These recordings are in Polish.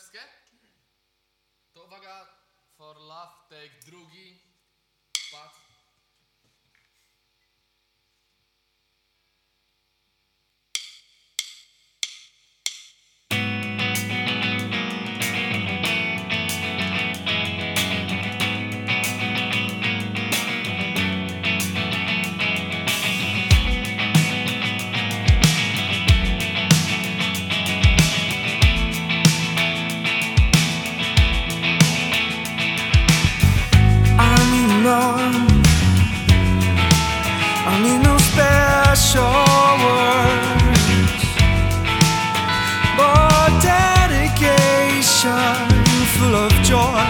wszystkie? To uwaga, for love, take drugi. full of joy.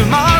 tomorrow.